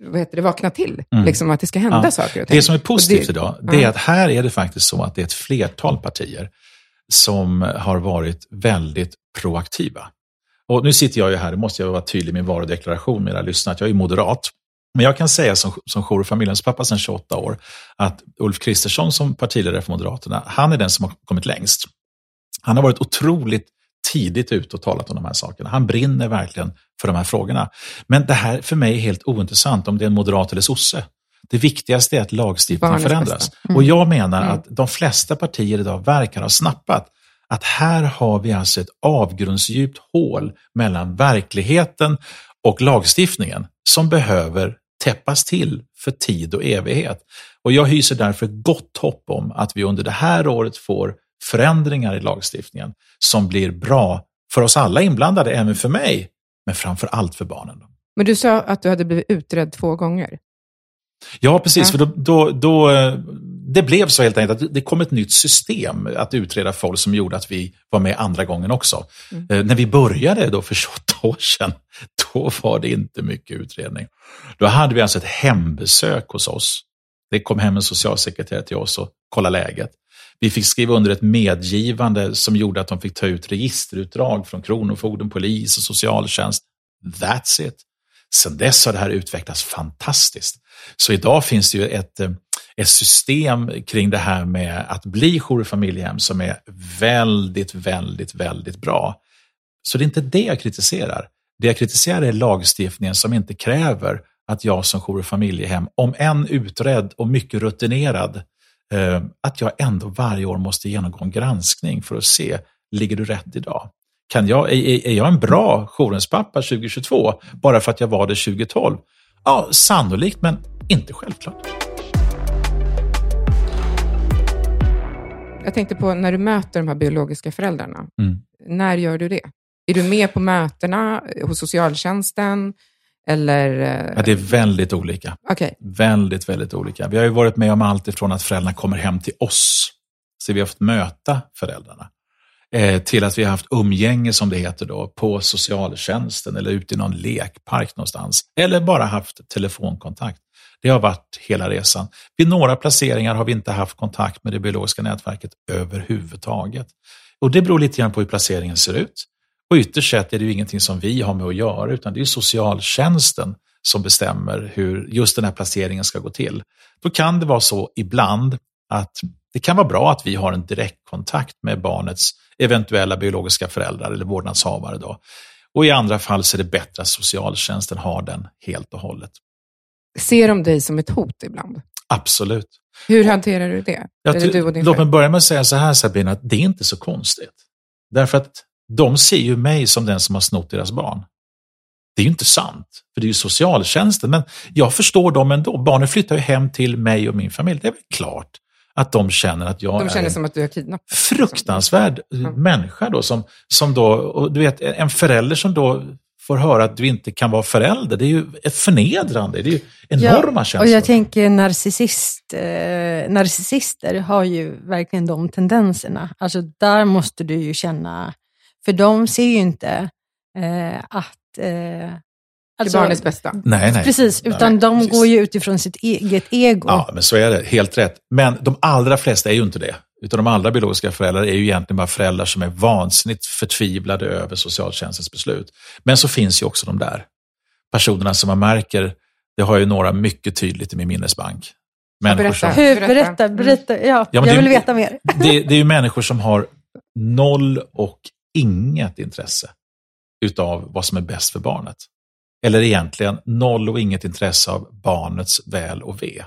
vad heter det, vakna till. Mm. Liksom att det ska hända Ja. saker och ting. Det som är positivt det- idag, det är ja. att här är det faktiskt så att det är ett flertal partier som har varit väldigt proaktiva. Och nu sitter jag ju här, det måste jag vara tydlig i min varudeklaration med era lyssnare, att jag är moderat. Men jag kan säga som, som jour och familjens pappa sedan 28 år, att Ulf Kristersson som partiledare för Moderaterna, han är den som har kommit längst. Han har varit otroligt tidigt ute och talat om de här sakerna. Han brinner verkligen för de här frågorna. Men det här för mig är helt ointressant om det är en moderat eller sosse. Det viktigaste är att lagstiftningen förändras. bästa. Och jag menar Mm. att de flesta partier idag verkar ha snappat att här har vi alltså ett avgrundsdjupt hål mellan verkligheten och lagstiftningen som behöver täppas till för tid och evighet. Och jag hyser därför gott hopp om att vi under det här året får förändringar i lagstiftningen som blir bra för oss alla inblandade, även för mig, men framför allt för barnen. Men du sa att du hade blivit utredd två gånger. Ja, precis. Ja. För då, då, då, eh, det blev så helt enkelt att det kom ett nytt system att utreda folk som gjorde att vi var med andra gången också. Mm. Eh, när vi började då för 28 år sedan, då var det inte mycket utredning. Då hade vi alltså ett hembesök hos oss. Det kom hem en socialsekreterare till oss och kollade läget. Vi fick skriva under ett medgivande som gjorde att de fick ta ut registerutdrag från Kronofogden, polis och socialtjänst. That's it. Sen dess har det här utvecklats fantastiskt. Så idag finns det ju ett, eh, ett system kring det här med att bli jour i familjehem som är väldigt, väldigt, väldigt bra. Så det är inte det jag kritiserar. Det jag kritiserar är lagstiftningen som inte kräver att jag som jour och familjehem, om än utredd och mycket rutinerad, eh, att jag ändå varje år måste genomgå en granskning för att se, ligger du rätt idag? Kan jag, är, är- jag en bra jourens pappa 2022 bara för att jag var det 2012? Ja, sannolikt, men inte självklart. Jag tänkte på när du möter de här biologiska föräldrarna. Mm. När gör du det? Är du med på mötena hos socialtjänsten? Eller... eh, Ja, det är väldigt olika. Okej, Väldigt, väldigt olika. Vi har ju varit med om allt ifrån att föräldrarna kommer hem till oss, så vi har fått möta föräldrarna, eh, till att vi har haft umgänge, som det heter då, på socialtjänsten eller ute i någon lekpark någonstans. Eller bara haft telefonkontakt. Det har varit hela resan. Vid några placeringar har vi inte haft kontakt med det biologiska nätverket överhuvudtaget. Och det beror lite grann på hur placeringen ser ut. Och ytterst sett är det ju ingenting som vi har med att göra, utan det är socialtjänsten som bestämmer hur just den här placeringen ska gå till. Då kan det vara så ibland att det kan vara bra att vi har en direktkontakt med barnets eventuella biologiska föräldrar eller vårdnadshavare. Då. Och i andra fall så är det bättre att socialtjänsten har den helt och hållet ser de dig som ett hot ibland? Absolut. Hur hanterar du det? Jag du och din låt mig börja med att säga så här Sabina, att det är inte så konstigt. Därför att de ser ju mig som den som har snott deras barn. Det är ju inte sant, för det är ju socialtjänsten. Men jag förstår dem ändå. Barnen flyttar ju hem till mig och min familj. Det är väl klart att de känner att jag De är känner en som att du har kidnappat fruktansvärd Mm. människa då. Som, som då och du vet, en förälder som då får höra att du inte kan vara förälder. Det är ju ett förnedrande. Det är ju enorma ja, känslor. Och jag tänker narcissist, eh, narcissister har ju verkligen de tendenserna. Alltså där måste du ju känna, för de ser ju inte eh, att eh, Alltså, barnets bästa. Nej, nej. Precis, utan nej, de precis. går ju utifrån sitt eget ego. Ja, men så är det. Helt rätt. Men de allra flesta är ju inte det. Utan de allra biologiska föräldrar är ju egentligen bara föräldrar som är vansinnigt förtvivlade över socialtjänstens beslut. Men så finns ju också de där personerna som man märker, det har ju några mycket tydligt i min minnesbank. Människor berätta. som, Hur, Berätta. berätta, berätta. Ja, Ja, jag det- vill veta mer. det, det är ju människor som har noll och inget intresse utav vad som är bäst för barnet. Eller egentligen noll och inget intresse av barnets väl och ve.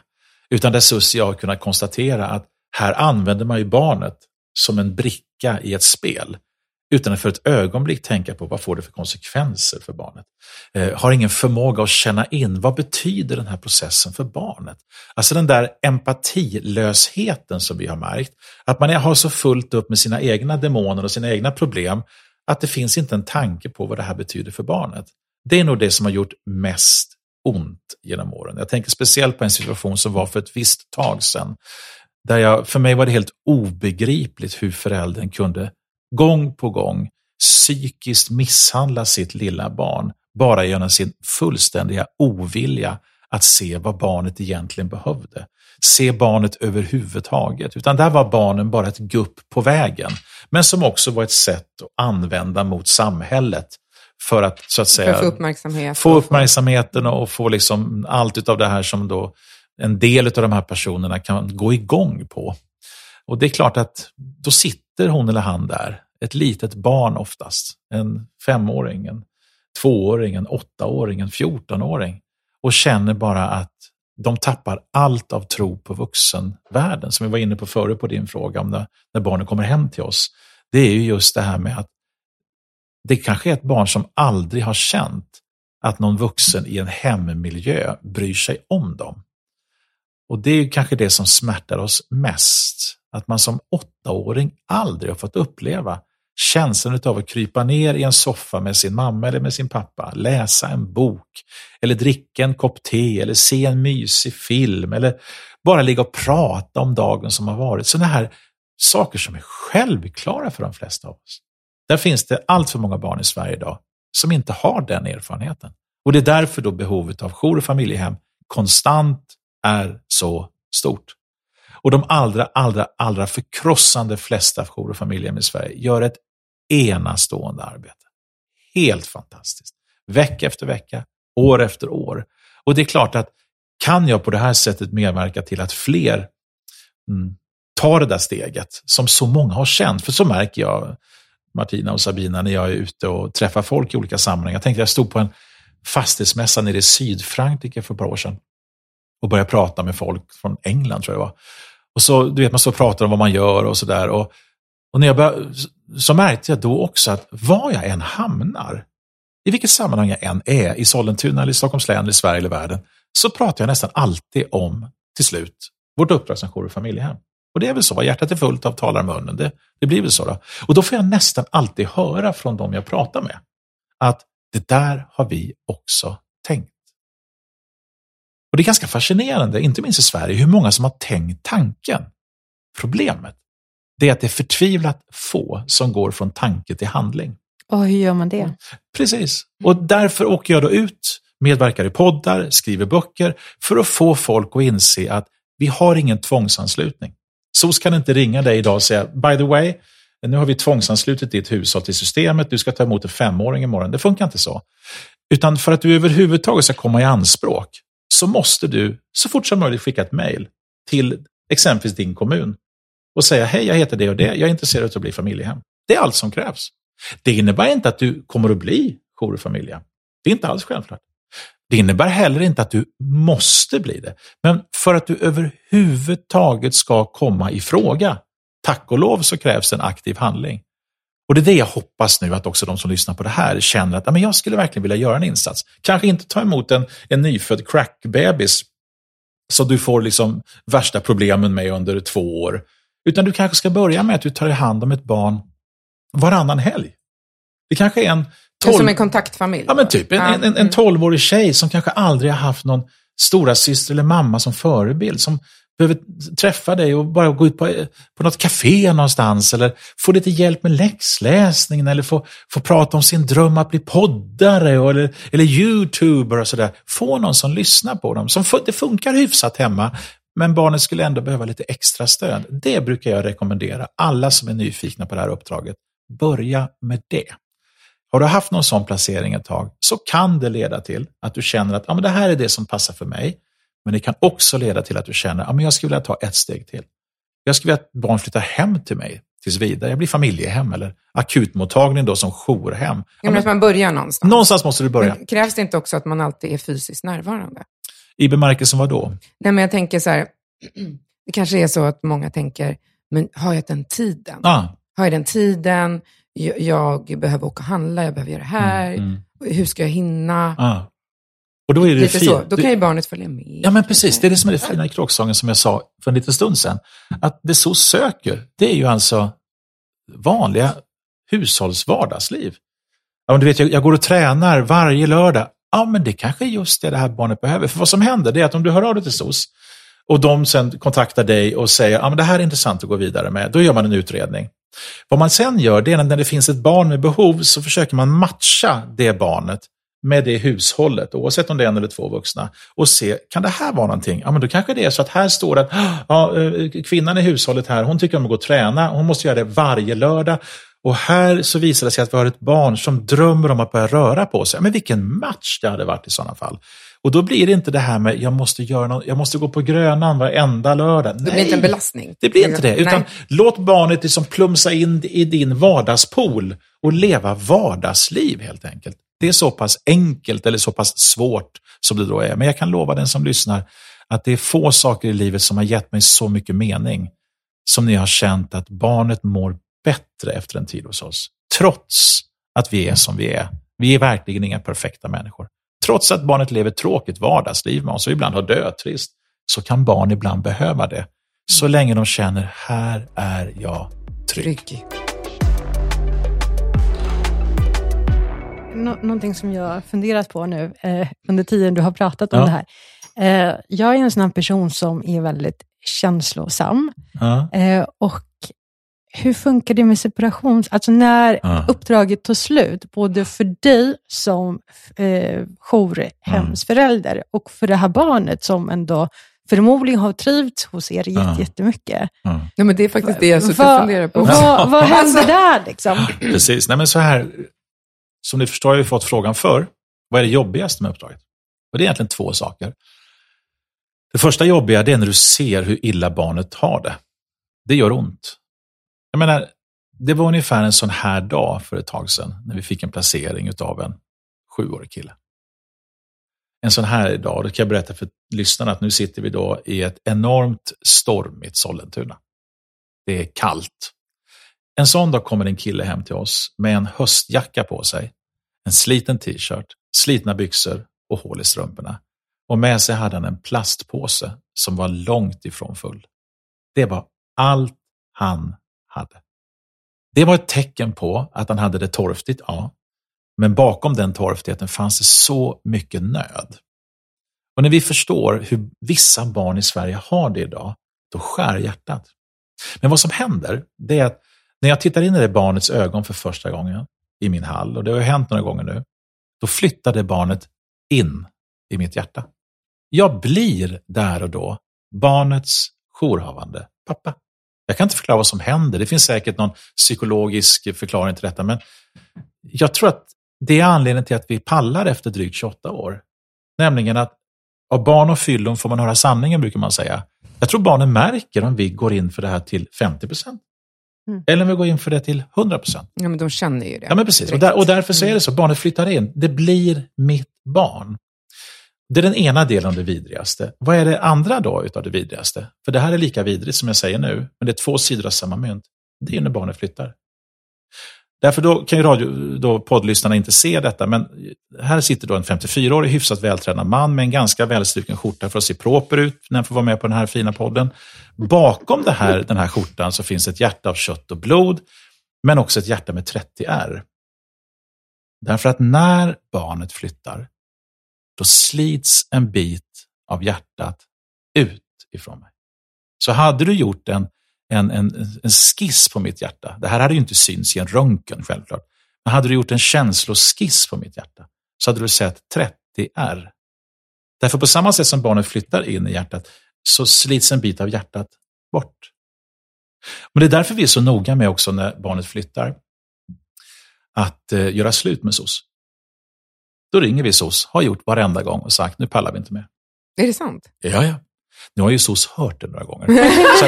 Utan där Susie har kunnat konstatera att här använder man ju barnet som en bricka i ett spel. Utan att för ett ögonblick tänka på vad får det för konsekvenser för barnet. Eh, har ingen förmåga att känna in vad betyder den här processen för barnet. Alltså den där empatilösheten som vi har märkt. Att man har så fullt upp med sina egna demoner och sina egna problem att det finns inte en tanke på vad det här betyder för barnet. Det är nog det som har gjort mest ont genom åren. Jag tänker speciellt på en situation som var för ett visst tag sedan. Där jag, för mig var det helt obegripligt hur föräldern kunde gång på gång psykiskt misshandla sitt lilla barn bara genom sin fullständiga ovilja att se vad barnet egentligen behövde. Se barnet överhuvudtaget. Utan där var barnen bara ett gupp på vägen. Men som också var ett sätt att använda mot samhället för att så att För säga att få uppmärksamhet. få uppmärksamheten och få liksom allt av det här som då en del av de här personerna kan gå igång på. Och det är klart att då sitter hon eller han där, ett litet barn oftast, en femåring, en tvååring, en åttaåring, en fjortonåring och känner bara att de tappar allt av tro på vuxenvärlden, som vi var inne på förut på din fråga om när, när barnen kommer hem till oss. Det är ju just det här med att det kanske är ett barn som aldrig har känt att någon vuxen i en hemmiljö bryr sig om dem. Och det är kanske det som smärtar oss mest. Att man som åttaåring aldrig har fått uppleva känslan av att krypa ner i en soffa med sin mamma eller med sin pappa, läsa en bok, eller dricka en kopp te, eller se en mysig film, eller bara ligga och prata om dagen som har varit. Sådana här saker som är självklara för de flesta av oss. Där finns det allt för många barn i Sverige idag som inte har den erfarenheten. Och det är därför då behovet av jour och familjehem konstant är så stort. Och de allra, allra, allra förkrossande flesta jour och familjehem i Sverige gör ett enastående arbete. Helt fantastiskt. Vecka efter vecka, år efter år. Och det är klart att kan jag på det här sättet medverka till att fler mm, tar det där steget som så många har känt, för så märker jag Martina och Sabina när jag är ute och träffar folk i olika sammanhang. Jag tänkte jag stod på en fastighetsmässa nere i Sydfrankrike för ett par år sedan och började prata med folk från England tror jag det var. Och så, du vet, man står och pratar om vad man gör och sådär. Och, och när jag började, så märkte jag då också att var jag än hamnar, i vilket sammanhang jag än är, i Sollentuna, eller i Stockholms län, eller i Sverige eller världen, så pratar jag nästan alltid om, till slut, vårt uppdrag som jour och familjehem. Och det är väl så, hjärtat är fullt av talar munnen. Det, det blir väl så. Då. Och då får jag nästan alltid höra från de jag pratar med att det där har vi också tänkt. Och det är ganska fascinerande, inte minst i Sverige, hur många som har tänkt tanken. Problemet det är att det är förtvivlat få som går från tanke till handling. Och hur gör man det? Precis. Och därför åker jag då ut, medverkar i poddar, skriver böcker, för att få folk att inse att vi har ingen tvångsanslutning. SOS kan inte ringa dig idag och säga, by the way, nu har vi tvångsanslutit ditt hushåll till systemet, du ska ta emot en femåring imorgon. Det funkar inte så. Utan för att du överhuvudtaget ska komma i anspråk så måste du så fort som möjligt skicka ett mejl till exempelvis din kommun och säga, hej, jag heter det och det, jag är intresserad av att bli familjehem. Det är allt som krävs. Det innebär inte att du kommer att bli jour och familjehem. Det är inte alls självklart. Det innebär heller inte att du måste bli det. Men för att du överhuvudtaget ska komma i fråga, tack och lov så krävs en aktiv handling. Och det är det jag hoppas nu att också de som lyssnar på det här känner att men jag skulle verkligen vilja göra en insats. Kanske inte ta emot en, en nyfödd crackbebis så du får liksom värsta problemen med under två år. Utan du kanske ska börja med att du tar hand om ett barn varannan helg. Det kanske är en det är som en kontaktfamilj. Ja, men typ. En, Ja. en, en, en 12-årig tjej som kanske aldrig har haft någon stora syster eller mamma som förebild. Som behöver träffa dig och bara gå ut på, på något café någonstans. Eller få lite hjälp med läxläsningen. Eller få, få prata om sin dröm att bli poddare och, eller, eller youtuber och sådär. Få någon som lyssnar på dem. Som, det funkar hyfsat hemma. Men barnet skulle ändå behöva lite extra stöd. Det brukar jag rekommendera alla som är nyfikna på det här uppdraget. Börja med det. Har du haft någon sån placering ett tag så kan det leda till att du känner att ja, men det här är det som passar för mig. Men det kan också leda till att du känner att ja, men jag skulle vilja ta ett steg till. Jag skulle vilja att barn flyttar hem till mig tills vidare. Jag blir familjehem eller akutmottagning då som jourhem. Ja, men men, att man börjar någonstans. någonstans måste du börja. Men krävs det inte också att man alltid är fysiskt närvarande? I bemärkelsen vad då? Nej, men jag tänker så här, det kanske är så att många tänker, men har jag den tiden? Ah, Har jag den tiden? Jag, jag behöver åka och handla, jag behöver göra det här. mm, Hur ska jag hinna? ah. Och då är det Lite fint. så. Då kan ju barnet följa med. Ja, men precis. Det är det som är det fina i kråksången som jag sa för en liten stund sedan. Att det SOS söker, det är ju alltså vanliga hushålls vardagsliv. Ja, men du vet, jag, jag går och tränar varje lördag. Ja, men det kanske är just det det här barnet behöver. För vad som händer det är att om du hör av dig till SOS och de sen kontaktar dig och säger att det här är intressant att gå vidare med, då gör man en utredning. Vad man sen gör, det är när det finns ett barn med behov så försöker man matcha det barnet med det hushållet, oavsett om det är en eller två vuxna, och se, kan det här vara någonting? Ja, men då kanske det är så att här står det att ah, ja, eh, kvinnan i hushållet här, hon tycker om att gå och träna, hon måste göra det varje lördag. Och här så visar det sig att vi har ett barn som drömmer om att börja röra på sig. Men vilken match det hade varit i sådana fall. Och då blir det inte det här med, jag måste, göra något, jag måste gå på Grönan varenda lördag. Det blir inte en belastning. Det blir inte det, utan Nej. låt barnet liksom plumsa in i din vardagspool och leva vardagsliv helt enkelt. Det är så pass enkelt eller så pass svårt som det då är. Men jag kan lova den som lyssnar att det är få saker i livet som har gett mig så mycket mening som när jag har känt att barnet mår bättre efter en tid hos oss. Trots att vi är som vi är. Vi är verkligen inga perfekta människor. Trots att barnet lever ett tråkigt vardagsliv med oss och ibland har dödtrist, så kan barn ibland behöva det. Så länge de känner, här är jag trygg. Trygg. Nå- någonting som jag funderat på nu eh, under tiden du har pratat om Ja. det här. Eh, jag är en sån person som är väldigt känslosam. Ja. Eh, och hur funkar det med separation? Alltså när Ja. uppdraget tar slut, både för dig som eh, jourhemsförälder och för det här barnet som ändå förmodligen har trivts hos er jätte- Ja. jättemycket. Ja. Nej, men det är faktiskt det jag suttit och funderat på. vad, vad händer Alltså- där liksom? Precis. Nej, men så här, som ni förstår har jag fått frågan för. Vad är det jobbigaste med uppdraget? Och det är egentligen två saker. Det första jobbiga det är när du ser hur illa barnet har det. Det gör ont. Jag menar, det var ungefär en sån här dag för ett tag sedan när vi fick en placering av en sjuårig kille. En sån här dag, då kan jag berätta för lyssnarna att nu sitter vi då i ett enormt stormigt Sollentuna. Det är kallt. En sån dag kommer en kille hem till oss med en höstjacka på sig, en sliten t-shirt, slitna byxor och hål i strumporna. Och med sig hade han en plastpåse som var långt ifrån full. Det var allt han hade. Det var ett tecken på att han hade det torftigt, ja. Men bakom den torftigheten fanns det så mycket nöd. Och när vi förstår hur vissa barn i Sverige har det idag, då skär hjärtat. Men vad som händer, det är att när jag tittar in i det barnets ögon för första gången i min hall, och det har hänt några gånger nu, då flyttar det barnet in i mitt hjärta. Jag blir där och då barnets jourhavande pappa. Jag kan inte förklara vad som händer. Det finns säkert någon psykologisk förklaring till detta, men jag tror att det är anledningen till att vi pallar efter drygt 28 år. Nämligen att av barn och fyllon får man höra sanningen, brukar man säga. Jag tror barnen märker om vi går in för det här till 50 procent. Mm. Eller om vi går in för det till 100 procent. Ja, men de känner ju det. Ja, men precis. Och, där, och därför så är det så. Barnet flyttar in. Det blir mitt barn. Det är den ena delen av det vidrigaste. Vad är det andra då utav det vidrigaste? För det här är lika vidrigt som jag säger nu, men det är två sidor av samma mynt. Det är när barnet flyttar. Därför då kan ju radio, då poddlyssnarna inte se detta, men här sitter då en 54-årig hyfsat vältränad man med en ganska välstruken skjorta för att se proper ut när han får vara med på den här fina podden. Bakom det här, den här skjortan så finns ett hjärta av kött och blod, men också ett hjärta med 30 R. Därför att när barnet flyttar, då slits en bit av hjärtat ut ifrån mig. Så hade du gjort en, en, en, en skiss på mitt hjärta, det här hade ju inte synts i en röntgen självklart, men hade du gjort en känsloskiss på mitt hjärta så hade du sett 30 R. Därför på samma sätt som barnet flyttar in i hjärtat så slits en bit av hjärtat bort. Men det är därför vi är så noga med också när barnet flyttar att eh, göra slut med SOS. Då ringer vi SOS, har gjort varenda gång och sagt nu pallar vi inte mer. Är det sant? Ja, ja. Nu har ju SOS hört det några gånger. så,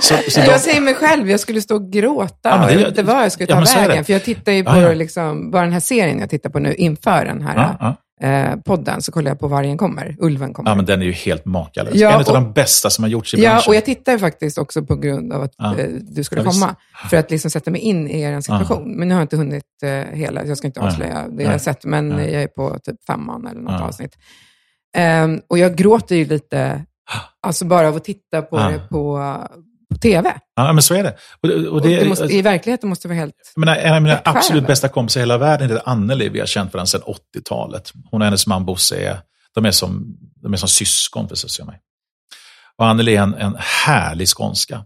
så, så jag säger mig själv, jag skulle stå och gråta. Ja, det, vet inte vad jag skulle ta ja, vägen. För jag tittar ju på ja, liksom, bara den här serien jag tittar på nu inför den här eh, podden, så kollar jag på Vargen kommer, Ulven kommer. Ja, men den är ju helt makalös. Ja, en av de bästa som har gjorts i branschen. Ja, och jag tittar faktiskt också på grund av att eh, du skulle komma. För att liksom sätta mig in i er situation. Men nu har jag inte hunnit eh, hela, jag ska inte avslöja det jag har sett, men jag är på typ femman eller något avsnitt. Um, och jag gråter ju lite, alltså bara av att titta på det på TV. Ja, men så är det. Och, och det, och det måste, I verkligheten måste det vara helt... Men en av mina absolut bästa kompisar i hela världen heter Anneli. Vi har känt varandra sedan 80-talet. Hon och hennes man Bosse är, de är, som, de är som syskon precis som mig. Och Anneli är en, en härlig skånska.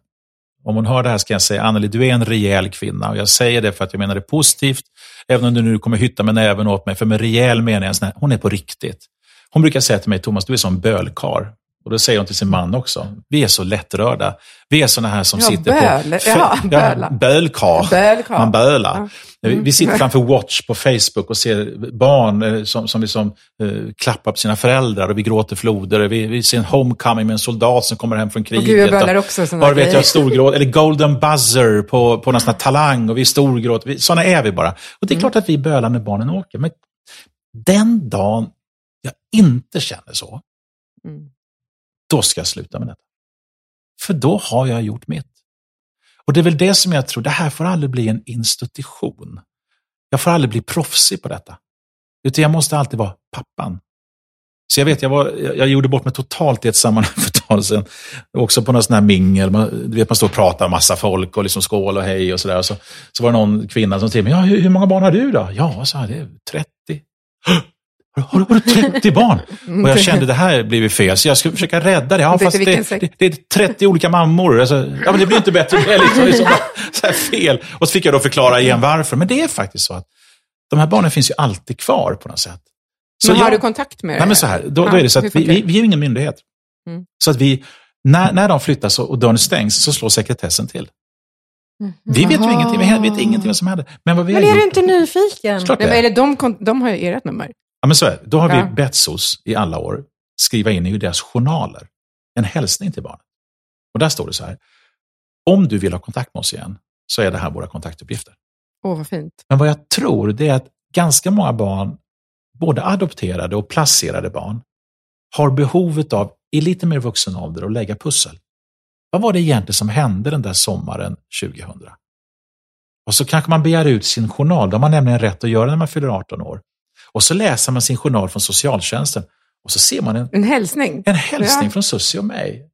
Om hon hör det här ska jag säga, Anneli, du är en rejäl kvinna. Och jag säger det för att jag menar det positivt, även om du nu kommer hytta med näven åt mig. För med rejäl menar jag, hon är på riktigt. Hon brukar säga till mig, Thomas, du är som bölkar. Och då säger hon till sin man också, vi är så lättrörda. Vi är sådana här som ja, sitter böl. på... Ja, ja, bölkar. bölkar. Man bölar. Mm. Vi sitter framför Watch på Facebook och ser barn eh, som, som liksom, uh, klappar på sina föräldrar och vi gråter floder. Vi, vi ser en homecoming med en soldat som kommer hem från kriget. Och Gud, jag bölar också sådana vet jag, storgråt, Eller Golden Buzzer på, på någon sån här talang och vi storgråter. Sådana är vi bara. Och det är mm. klart att vi bölar när barnen åker. Men den dagen jag inte känner så, mm då ska jag sluta med detta. För då har jag gjort mitt. Och det är väl det som jag tror, det här får aldrig bli en institution. Jag får aldrig bli proffsig på detta. Utan jag måste alltid vara pappan. Så jag vet, jag, var, jag gjorde bort mig totalt i ett sammanhang för ett tag sedan. Också på någon sån här mingel. Man, du vet, man står och pratar med massa folk och liksom skål och hej och sådär. Så, så var det någon kvinna som till mig, ja, hur, hur många barn har du då? Ja, så här, det är 30. Har, har, du 30 barn? Och jag kände det här blir fel, så jag ska försöka rädda det. Ja, fast det, det, det, är 30 olika mammor. Alltså, ja, men det blir inte bättre. Det är liksom, liksom så fel. Och så fick jag då förklara igen varför. Men det är faktiskt så att de här barnen finns ju alltid kvar på något sätt. Så men har jag, du kontakt med nej, men så här, då, då är det så att vi, vi, vi är ingen myndighet. Mm. Så att vi, när, när de flyttas och dörren stängs så slår sekretessen till. Vi vet ju ingenting, vi vet ingenting vad som händer. Men, vad vi men är du inte nyfiken? Klart det. Är det de, de har ju ert nummer. Ja, men så är Då har ja. vi bett SOS i alla år skriva in i deras journaler en hälsning till barnet. Och där står det så här. Om du vill ha kontakt med oss igen så är det här våra kontaktuppgifter. Åh, vad fint. Men vad jag tror det är att ganska många barn, både adopterade och placerade barn, har behovet av, i lite mer vuxen ålder, att lägga pussel. Vad var det egentligen som hände den där sommaren 2000? Och så kanske man begär ut sin journal. Det har man nämligen rätt att göra när man fyller 18 år. Och så läser man sin journal från socialtjänsten och så ser man en, en hälsning, en hälsning ja. från Susie och mig.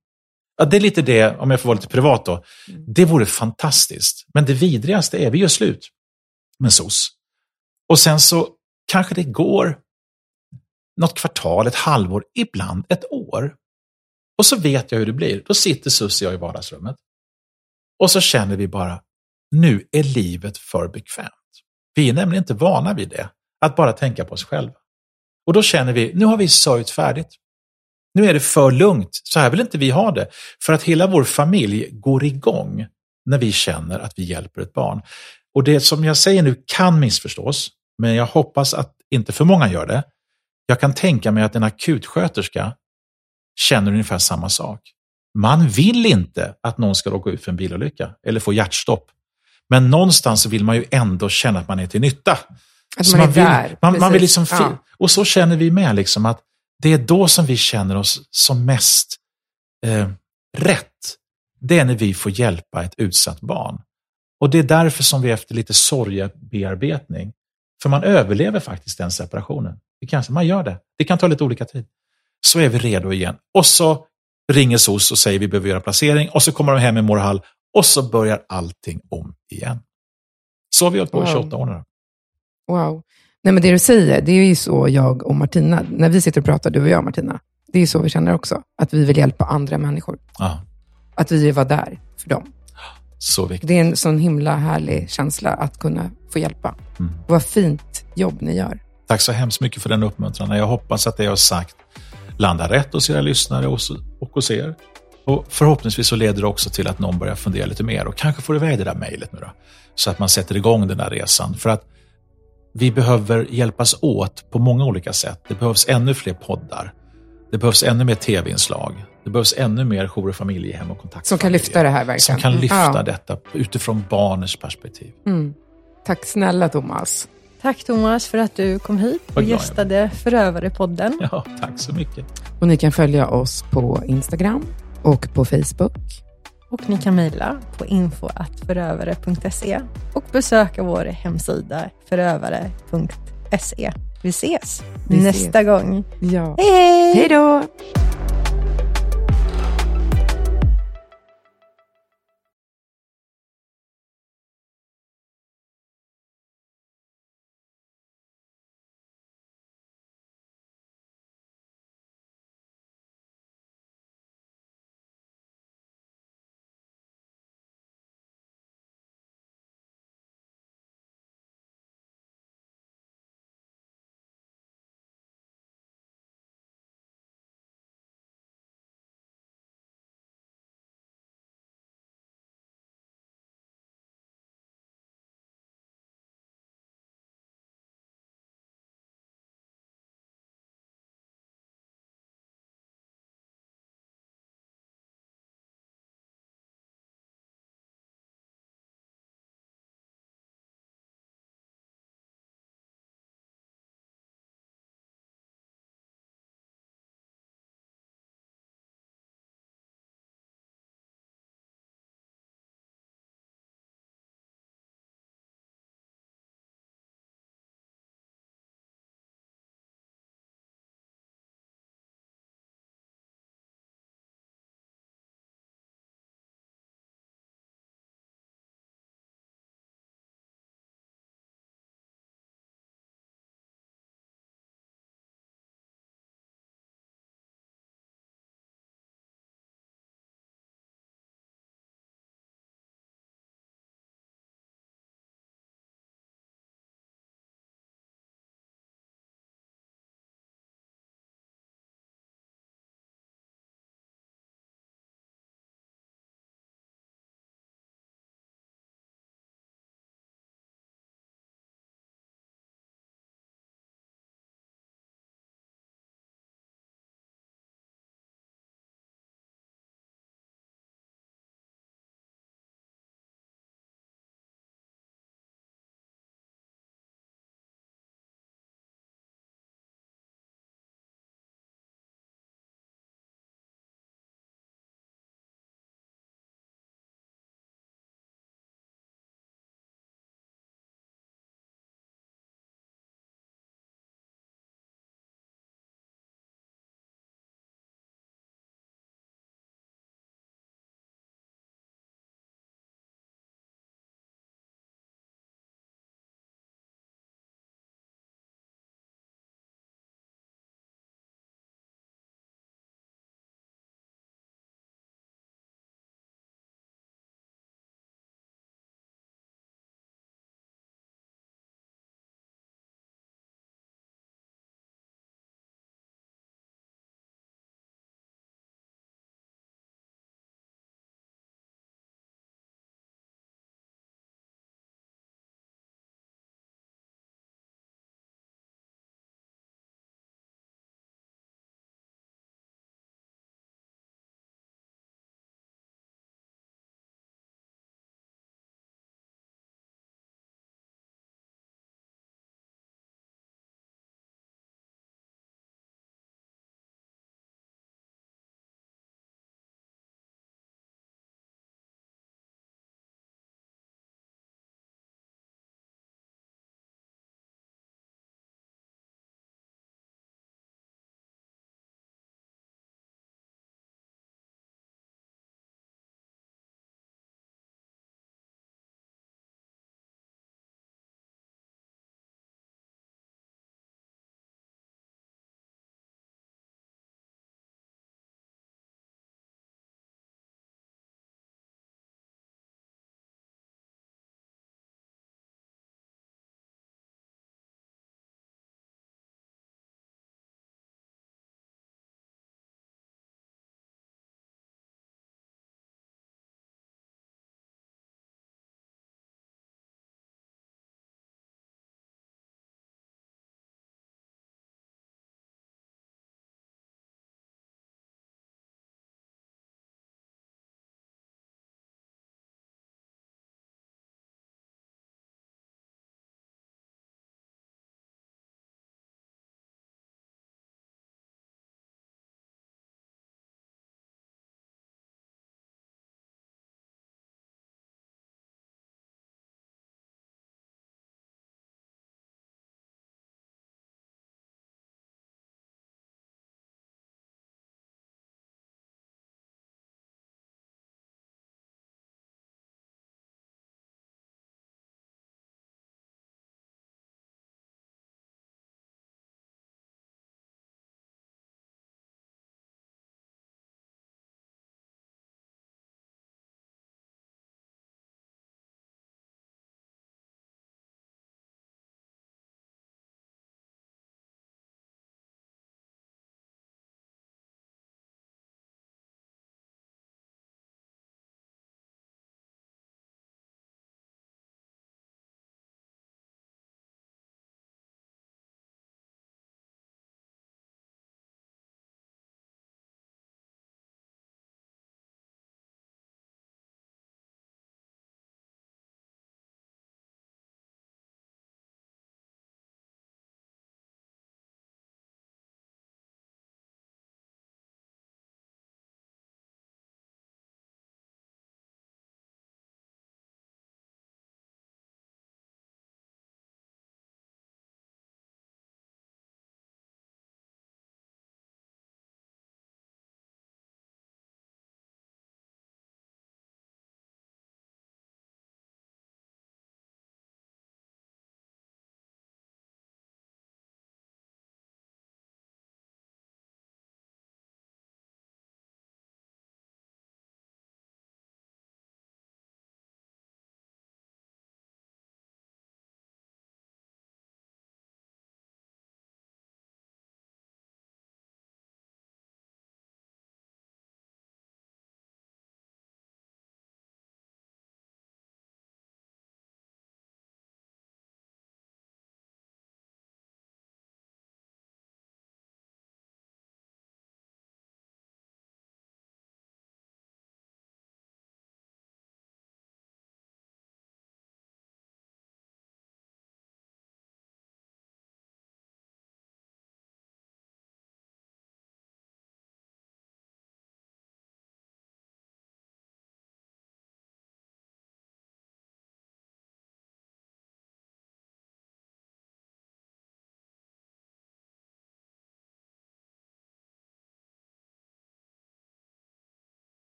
Ja, det är lite det, om jag får vara lite privat då. Mm. Det vore fantastiskt. Men det vidrigaste är, vi gör slut med SOS. Och sen så kanske det går något kvartal, ett halvår, ibland ett år. Och så vet jag hur det blir. Då sitter Susie och jag i vardagsrummet. Och så känner vi bara, nu är livet för bekvämt. Vi är nämligen inte vana vid det. Att bara tänka på oss själva. Och då känner vi, nu har vi sörjt färdigt. Nu är det för lugnt. Så här vill inte vi ha det. För att hela vår familj går igång när vi känner att vi hjälper ett barn. Och det som jag säger nu kan missförstås, men jag hoppas att inte för många gör det. Jag kan tänka mig att en akutsköterska känner ungefär samma sak. Man vill inte att någon ska råka ut för en bilolycka eller få hjärtstopp. Men någonstans vill man ju ändå känna att man är till nytta. Att man, man, är vill, där. Man, man vill liksom ja. Och så känner vi med, liksom, att det är då som vi känner oss som mest eh, rätt. Det är när vi får hjälpa ett utsatt barn. Och det är därför som vi efter lite sorgebearbetning, för man överlever faktiskt den separationen. Det kanske man gör det. Det kan ta lite olika tid. Så är vi redo igen. Och så ringer SOS och säger vi behöver göra placering och så kommer de hem med mor Hall och så börjar allting om igen. Så har vi hållit på i 28 år nu. Wow. Nej, men det du säger, det är ju så jag och Martina, när vi sitter och pratar, du och jag Martina, det är ju så vi känner också. Att vi vill hjälpa andra människor. Ja, Att vi vill vara där för dem. så viktigt. Det är en sån himla härlig känsla att kunna få hjälpa. Mm. Vad fint jobb ni gör. Tack så hemskt mycket för den uppmuntran. Jag hoppas att det jag har sagt landar rätt hos era lyssnare och och hos er. Och förhoppningsvis så leder det också till att någon börjar fundera lite mer och kanske får iväg det där mejlet nu då. Så att man sätter igång den där resan. För att vi behöver hjälpas åt på många olika sätt. Det behövs ännu fler poddar. Det behövs ännu mer tv-inslag. Det behövs ännu mer jour och familjehem och kontakt. Som kan lyfta det här verkligen. Som kan lyfta Ja. detta utifrån barnets perspektiv. Mm. Tack snälla Thomas. Tack Thomas för att du kom hit och gästade Förövare-podden. Ja, tack så mycket. Och ni kan följa oss på Instagram och på Facebook. Och ni kan mejla på info.förövare.se och besöka vår hemsida förövare.se. Vi ses Vi ses. nästa gång. Ja. Hej hej! Hej då!